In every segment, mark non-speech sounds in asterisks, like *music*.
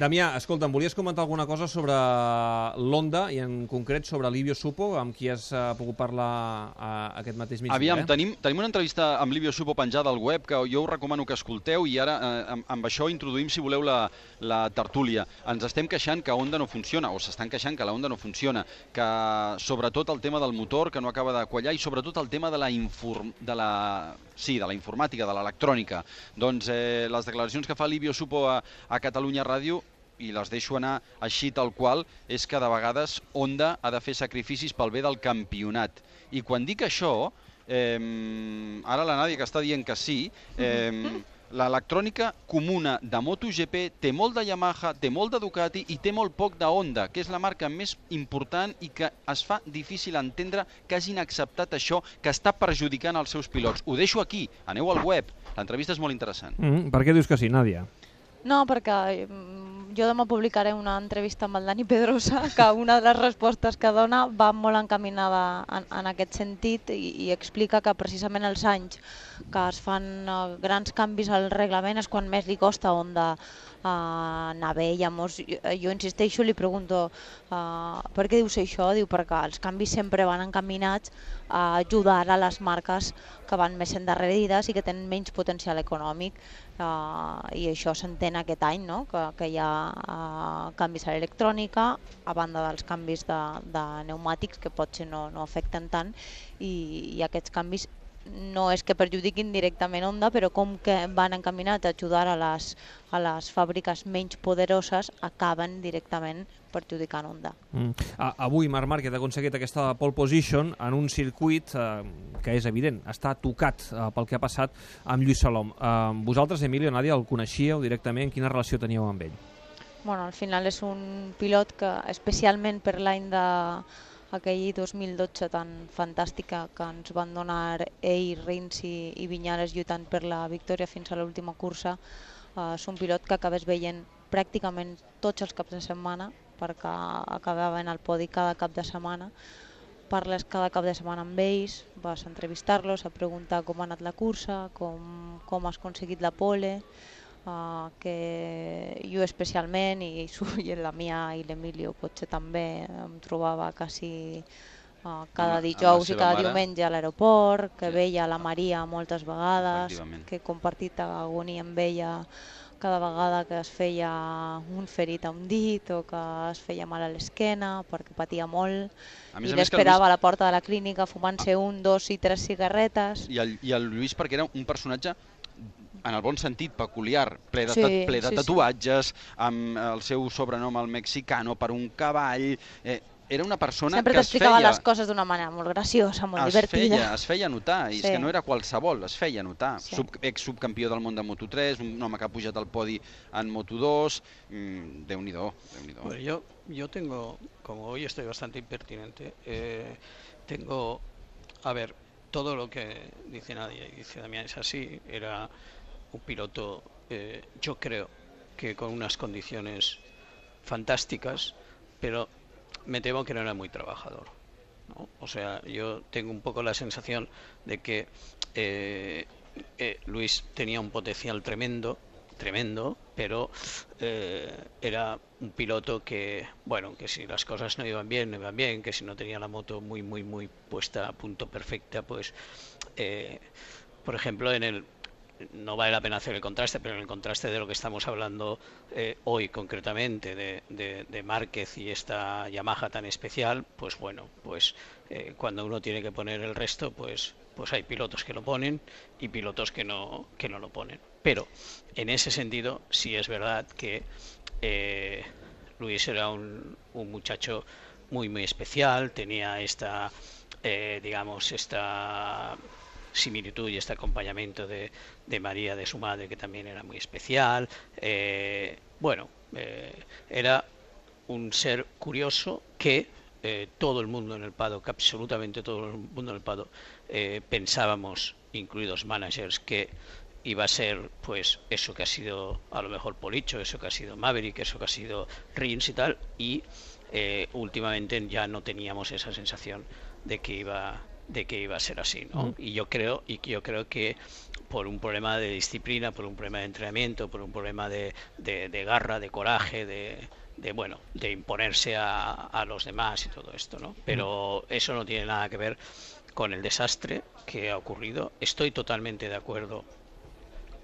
Damià, escolta, em volies comentar alguna cosa sobre l'Onda i en concret sobre Livio Supo, amb qui has uh, pogut parlar uh, aquest mateix migdia. Aviam, eh? tenim, tenim una entrevista amb Livio Supo penjada al web que jo us recomano que escolteu i ara eh, amb, amb això introduïm, si voleu, la, la tertúlia. Ens estem queixant que Onda no funciona, o s'estan queixant que la Onda no funciona, que sobretot el tema del motor que no acaba de quallar i sobretot el tema de la, inform, de la sí, de la informàtica, de l'electrònica. Doncs eh, les declaracions que fa Livio Supo a, a Catalunya Ràdio i les deixo anar així tal qual, és que de vegades Honda ha de fer sacrificis pel bé del campionat. I quan dic això, eh, ara la Nàdia que està dient que sí, eh, *laughs* l'electrònica comuna de MotoGP té molt de Yamaha, té molt de Ducati i té molt poc de Honda, que és la marca més important i que es fa difícil entendre que hagin acceptat això, que està perjudicant els seus pilots. Ho deixo aquí, aneu al web, l'entrevista és molt interessant. Mm -hmm. Per què dius que sí, Nàdia? No, perquè mm, jo demà publicaré una entrevista amb el Dani Pedrosa *laughs* que una de les respostes que dona va molt encaminada en, en aquest sentit i, i explica que precisament els anys que es fan uh, grans canvis al reglament és quan més li costa on de uh, anar bé. Llavors, jo, jo insisteixo, li pregunto uh, per què dius això? Diu perquè els canvis sempre van encaminats a ajudar a les marques que van més endarrerides i que tenen menys potencial econòmic uh, i això s'entén aquest any, no? que, que hi ha uh, canvis a l'electrònica a banda dels canvis de, de pneumàtics que potser no, no afecten tant i, i aquests canvis no és que perjudiquin directament Honda, però com que van encaminats a ajudar a les, a les fàbriques menys poderoses, acaben directament perjudicant Honda. Mm. Avui Marc Márquez ha aconseguit aquesta pole position en un circuit eh, que és evident, està tocat eh, pel que ha passat amb Lluís Salom. Eh, vosaltres, Emilio, Nàdia, el coneixíeu directament? Quina relació teníeu amb ell? Bueno, al final és un pilot que, especialment per l'any de aquell 2012 tan fantàstica que ens van donar ell, Rins i, Vinyales lluitant per la victòria fins a l'última cursa, uh, és un pilot que acabes veient pràcticament tots els caps de setmana perquè acabaven al podi cada cap de setmana. Parles cada cap de setmana amb ells, vas entrevistar-los, a preguntar com ha anat la cursa, com, com has aconseguit la pole, uh, que jo especialment i, i la Mia i l'Emilio potser també em trobava quasi uh, cada dijous i cada mare. diumenge a l'aeroport, que Sí. veia la Maria moltes vegades, que he compartit agonia amb ella cada vegada que es feia un ferit a un dit o que es feia mal a l'esquena perquè patia molt i l'esperava a la porta de la clínica fumant-se un, dos i tres cigarretes. I el, I el Lluís perquè era un personatge en el bon sentit, peculiar, ple de, Sí, sí, ple de sí, sí. tatuatges, amb el seu sobrenom el mexicano per un cavall... Eh, era una persona Sempre que es t'explicava feia, les coses d'una manera molt graciosa, molt es divertida. feia, es feia notar, i és Sí. que no era qualsevol, es feia notar. Sí. Sub, ex-subcampió del món de Moto3, un home que ha pujat al podi en Moto2, mm, Déu-n'hi-do, Déu-n'hi-do. Bueno, yo, yo tengo, como hoy estoy bastante impertinente, eh, tengo, a ver, todo lo que dice Nadia y dice Damián es así, era un piloto, eh, yo creo que con unas condiciones fantásticas, pero me temo que no era muy trabajador. ¿no? O sea, yo tengo un poco la sensación de que eh, eh, Luis tenía un potencial tremendo, tremendo, pero era un piloto que, bueno, que si las cosas no iban bien, no iban bien, que si no tenía la moto muy, muy, muy puesta a punto perfecta, pues, por ejemplo, en el no vale la pena hacer el contraste, pero en el contraste de lo que estamos hablando eh, hoy concretamente de, de, Márquez y esta Yamaha tan especial, pues bueno, pues eh, cuando uno tiene que poner el resto, pues, pues hay pilotos que lo ponen y pilotos que no, que no lo ponen. Pero en ese sentido sí es verdad que eh, Luis era un, un muchacho muy muy especial, tenía esta, digamos, esta similitud y este acompañamiento de, María, de su madre, que también era muy especial. Eh, bueno, eh, era un ser curioso que eh, todo el mundo en el paddock, absolutamente todo el mundo en el eh, pensábamos, incluidos managers, que iba a ser pues eso que ha sido a lo mejor Policho, eso que ha sido Maverick, eso que ha sido Rins y tal, y últimamente ya no teníamos esa sensación de que iba de que iba a ser así, ¿no? Mm. Y yo creo, y yo creo que por un problema de disciplina, por un problema de entrenamiento, por un problema de, de, de garra, de coraje, de, de bueno, de imponerse a, a, los demás y todo esto, ¿no? Pero eso no tiene nada que ver con el desastre que ha ocurrido. Estoy totalmente de acuerdo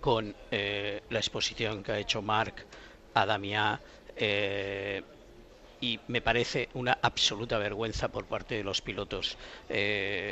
con eh, la exposición que ha hecho Marc a Damià eh, y me parece una absoluta vergüenza por parte de los pilotos eh,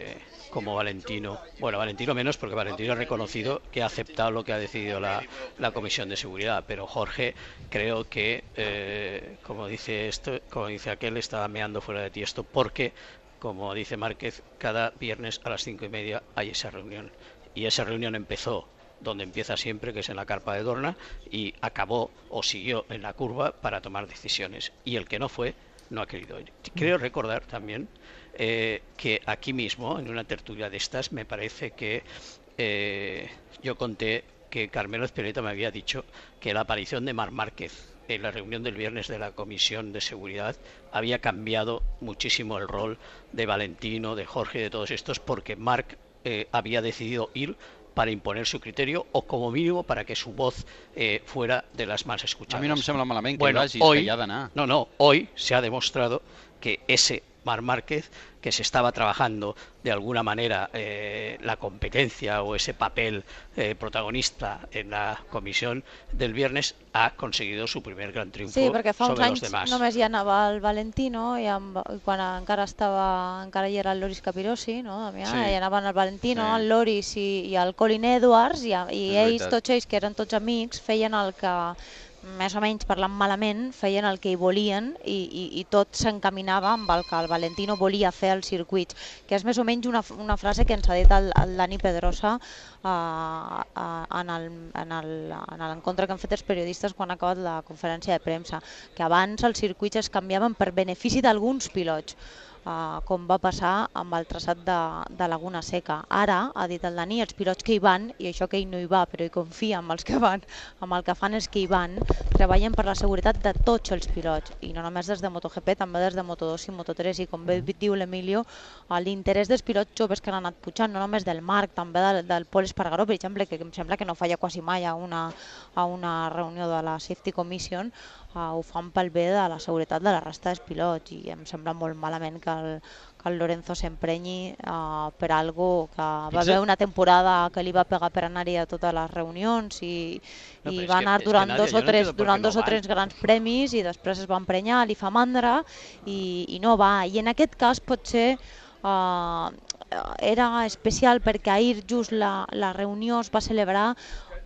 como Valentino. Bueno, Valentino menos porque Valentino ha reconocido que ha aceptado lo que ha decidido la, la Comisión de Seguridad, pero Jorge creo que, eh, como dice esto, como dice aquel, estaba meando fuera de tiesto porque, como dice Márquez, cada viernes a las cinco y media hay esa reunión y esa reunión empezó donde empieza siempre, que es en la carpa de Dorna, y acabó o siguió en la curva para tomar decisiones. Y el que no fue, no ha querido ir. Creo recordar también eh, que aquí mismo, en una tertulia de estas, me parece que eh, yo conté que Carmelo Espineta me había dicho que la aparición de Mar Márquez en la reunión del viernes de la Comisión de Seguridad había cambiado muchísimo el rol de Valentino, de Jorge, de todos estos, porque Marc eh, había decidido ir para imponer su criterio o como mínimo para que su voz eh, fuera de las más escuchadas. A mi no em sembla malament que bueno, hoy. No, no, hoy se ha demostrado que ese Mar Márquez, que se estaba trabajando de alguna manera eh, la competencia o ese papel eh, protagonista en la comisión del viernes, ha conseguido su primer gran triunfo Sí, perquè fa sobre los anys demás. només hi anava el Valentino i, amb, i quan encara estava encara hi era el Loris Capirossi, no? Damià, Sí. hi anaven el Valentino, Sí. el Loris i, i el Colin Edwards i, i ells, tots ells que eren tots amics, feien el que més o menys parlant malament, feien el que hi volien i, i, i tot s'encaminava amb el que el Valentino volia fer als circuits, que és més o menys una, una frase que ens ha dit el, el Dani Pedrosa uh, uh, en l'encontre que han fet els periodistes quan ha acabat la conferència de premsa, que abans els circuits es canviaven per benefici d'alguns pilots, uh, com va passar amb el traçat de, de Laguna Seca. Ara, ha dit el Dani, els pilots que hi van, i això que ell no hi va, però hi confia amb els que van, amb el que fan els que hi van, treballen per la seguretat de tots els pilots, i no només des de MotoGP, també des de Moto2 i Moto3, i com bé diu l'Emilio, eh, l'interès dels pilots joves que han anat pujant, no només del Marc, també del, del Pol Espargaró, per exemple, que em sembla que no falla quasi mai a una, a una reunió de la Safety Commission, eh, ho fan pel bé de la seguretat de la resta dels pilots i em sembla molt malament que el, que el Lorenzo s'emprenyi uh, per algo que va haver una temporada que li va pegar per anar-hi a totes les reunions i, No, i va anar que, durant dos o no tres, por durant qué no dos o tres grans premis i després es va emprenyar, li fa mandra i, i no va. I en aquest cas potser uh, era especial perquè ahir just la, la reunió es va celebrar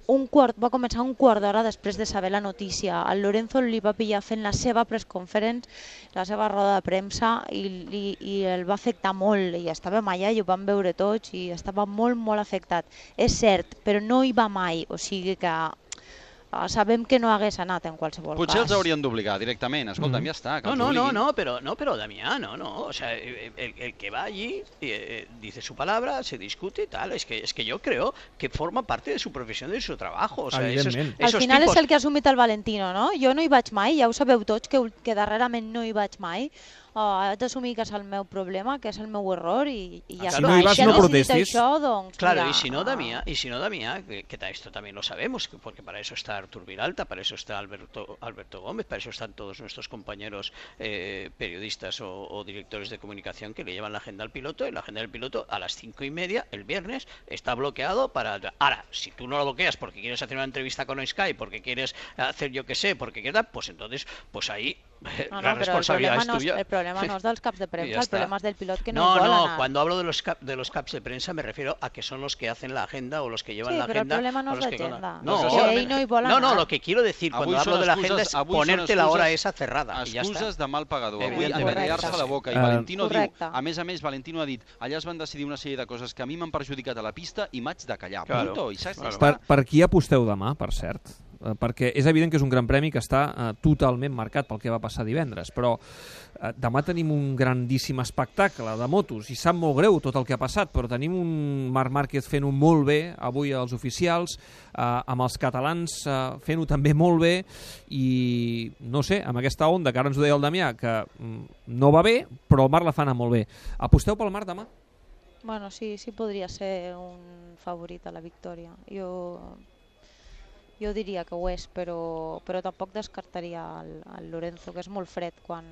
un quart, va començar un quart d'hora després de saber la notícia. El Lorenzo li va pillar fent la seva press conference, la seva roda de premsa i, i, i el va afectar molt i estàvem allà i ho vam veure tots i estava molt molt afectat. És cert, però no hi va mai, o sigui que sabem que no hagués anat en qualsevol Potser cas. els haurien d'obligar directament. Escolta'm, Mhm. ja està, que No, no, no, no, pero no, pero Damián, no, no, o sea, el, el- que va allí eh, eh, dice su palabra, se discute y tal, es que es que yo creo que forma parte de su profesión, de su trabajo, o sea, esos, Evidentment. Al esos final tipos, és el que ha assumit el Valentino, no? Jo no hi vaig mai, ja ho sabeu tots, que, que darrerament no hi vaig mai. Uh, haig d'assumir que és el meu problema, que és el meu error i, i ja Si està. no hi vas, Si ha no protestis. Això, doncs, Claro, mira, y si no ah, Damián, y si no Damián, que, que esto también lo sabemos, que- porque para eso está Artur Viralta, para eso está Alberto, Alberto Gómez, para eso están todos nuestros compañeros eh, periodistas o, o directores de comunicación que le llevan la agenda al piloto, y la agenda del piloto a las cinco y media, el viernes, está bloqueado para... Ahora, si tú no lo bloqueas porque quieres hacer una entrevista con Sky, porque quieres hacer yo qué sé, porque quieres, pues entonces, pues ahí No, la no, el responsabilidad problema, es tuya. el problema no és dels caps de *laughs* ya el está. problema és del pilot que no, no, no, anar. cuando hablo de los, cap- de los caps de prensa me refiero a que son los que hacen la agenda o los que llevan Sí, la però el agenda. problema no los que l'agenda. con- No, No, no, no lo que quiero decir cuando hablo de la agenda es ponerte la hora esa cerrada. y ya Excuses está. de mal pagador. Avui Evidentment. envergar-se la boca. I Eh, Valentino diu, Correcte. a més a més, Valentino ha dit, allà es van decidir una sèrie de coses que a mi m'han perjudicat a la pista i m'haig de callar. Claro, Punto. I saps, claro. ja Per, per qui aposteu demà, per cert? Eh, perquè és evident que és un gran premi que està eh, totalment marcat pel que va passar divendres, però eh, demà tenim un grandíssim espectacle de motos i sap molt greu tot el que ha passat, però tenim un Marc Márquez fent-ho molt bé avui als oficials, eh, amb els catalans eh, fent-ho també molt bé i no sé, amb aquesta onda que ara ens ho deia el Damià, que mm, no va bé, però el Marc la fa anar molt bé. Aposteu pel Marc demà? Bueno, sí, sí podria ser un favorit a la victòria. Jo, jo diria que ho és, però, però tampoc descartaria el, el Lorenzo, que és molt fred quan,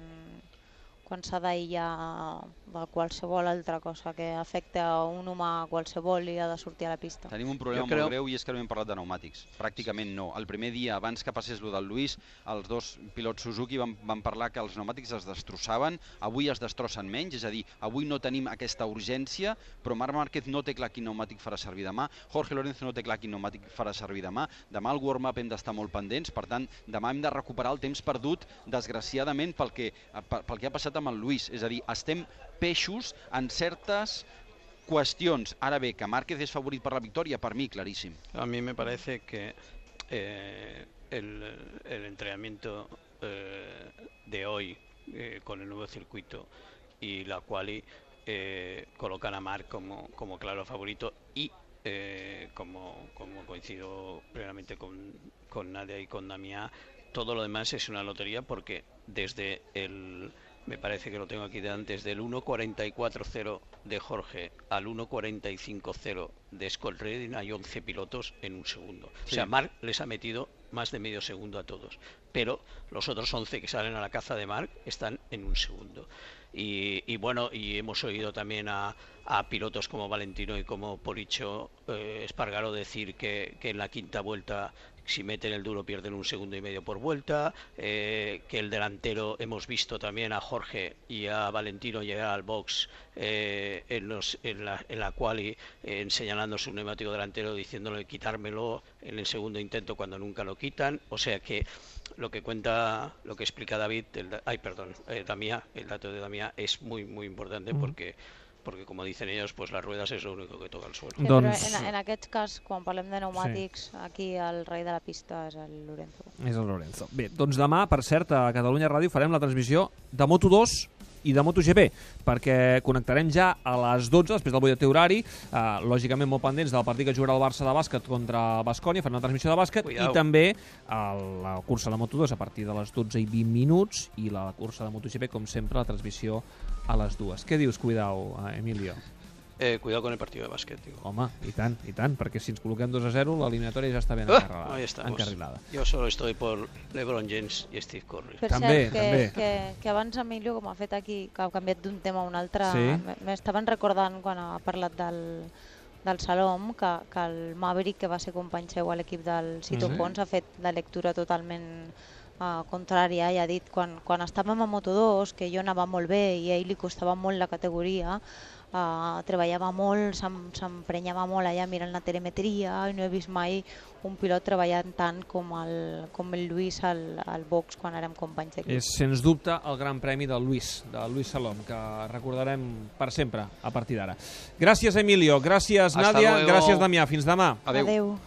quan s'ha d'aïllar de qualsevol altra cosa que afecta a un humà qualsevol i ha de sortir a la pista. Tenim un problema Jo creu- molt greu i és que no hem parlat de pneumàtics. Pràcticament no. El primer dia, abans que passés lo del Luis, els dos pilots Suzuki van, van parlar que els pneumàtics es destrossaven, avui es destrossen menys, és a dir, avui no tenim aquesta urgència, però Marc Márquez no té clar quin pneumàtic farà servir demà, Jorge Lorenzo no té clar quin pneumàtic farà servir demà, demà al warm-up hem d'estar molt pendents, per tant, demà hem de recuperar el temps perdut, desgraciadament, pel que, pel, pel que ha passat amb el Luis. És a dir, estem peixos en certes qüestions. Ara bé, que Márquez és favorit per la victòria, per mi, claríssim. A mí me parece que eh, el, el entrenamiento eh, de hoy eh, con el nuevo circuito y la quali eh, colocan a Marc como, como claro favorito y eh, como, como coincido plenamente con, con Nadia y con Damián, todo lo demás es una lotería porque desde el, me parece que lo tengo aquí delante, desde el 1.44.0 de Jorge al 1.45.0 de Scott Redding hay 11 pilotos en un segundo. O sea, Marc les ha metido más de medio segundo a todos, pero los otros 11 que salen a la caza de Marc están en un segundo. Y, y bueno, y hemos oído también a, a pilotos como Valentino y como Poricho eh, Espargaro decir que, que en la quinta vuelta si meten el duro pierden un segundo y medio por vuelta, eh, que el delantero hemos visto también a Jorge y a Valentino llegar al box eh, en, los, en, la, en la quali eh, señalando su neumático delantero diciéndole quitármelo en el segundo intento cuando nunca lo quitan, o sea que lo que cuenta, lo que explica David, el, ay perdón, eh, Damià, el dato de Damià es muy muy importante Ujú. porque porque como dicen ellos, pues las ruedas es lo único que toca el suelo. Sí, Doncs- en, en aquest cas, quan parlem de pneumàtics, sí. aquí el rei de la pista és el Lorenzo. És el Lorenzo. Bé, doncs demà, per cert, a Catalunya Ràdio farem la transmissió de Moto2 i de MotoGP, perquè connectarem ja a les 12, després del butlletí horari, eh, lògicament molt pendents del partit que jugarà el Barça de bàsquet contra Bascònia, farem una transmissió de bàsquet, Cuidao. i també a la cursa de Moto2 a partir de les 12 i 20 minuts, i la cursa de MotoGP, com sempre, la transmissió a les dues. Què dius, Cuidao, eh, Emilio? Eh, cuidado con el partido de básquet, digo. Home, i tant, i tant, perquè si ens col·loquem 2 a 0, l'eliminatòria ja està ben Ah, encarrilada. ahí estamos. encarrilada. Yo solo estoy por LeBron James y Steve Curry. Per També, cert, que, també. Que, que abans Emilio, com ha fet aquí, que ha canviat d'un tema a un altre, Sí. m'estaven recordant quan ha parlat del, del Salom, que, que el Maverick, que va ser company seu a l'equip del Cito Mhm. Pons, ha fet la lectura totalment uh, contrària i ha dit quan, quan estàvem a Moto2 que jo anava molt bé i a ell li costava molt la categoria uh, treballava molt, s'em- s'emprenyava molt allà mirant la telemetria i no he vist mai un pilot treballant tant com el, com el Lluís al, al box quan érem companys d'equip. És, sens dubte, el gran premi del Luis, de Luis Salom, que recordarem per sempre a partir d'ara. Gràcies, Emilio. Gràcies, Hasta Nàdia. luego. Gràcies, Damià. Fins demà. Adéu. Adéu.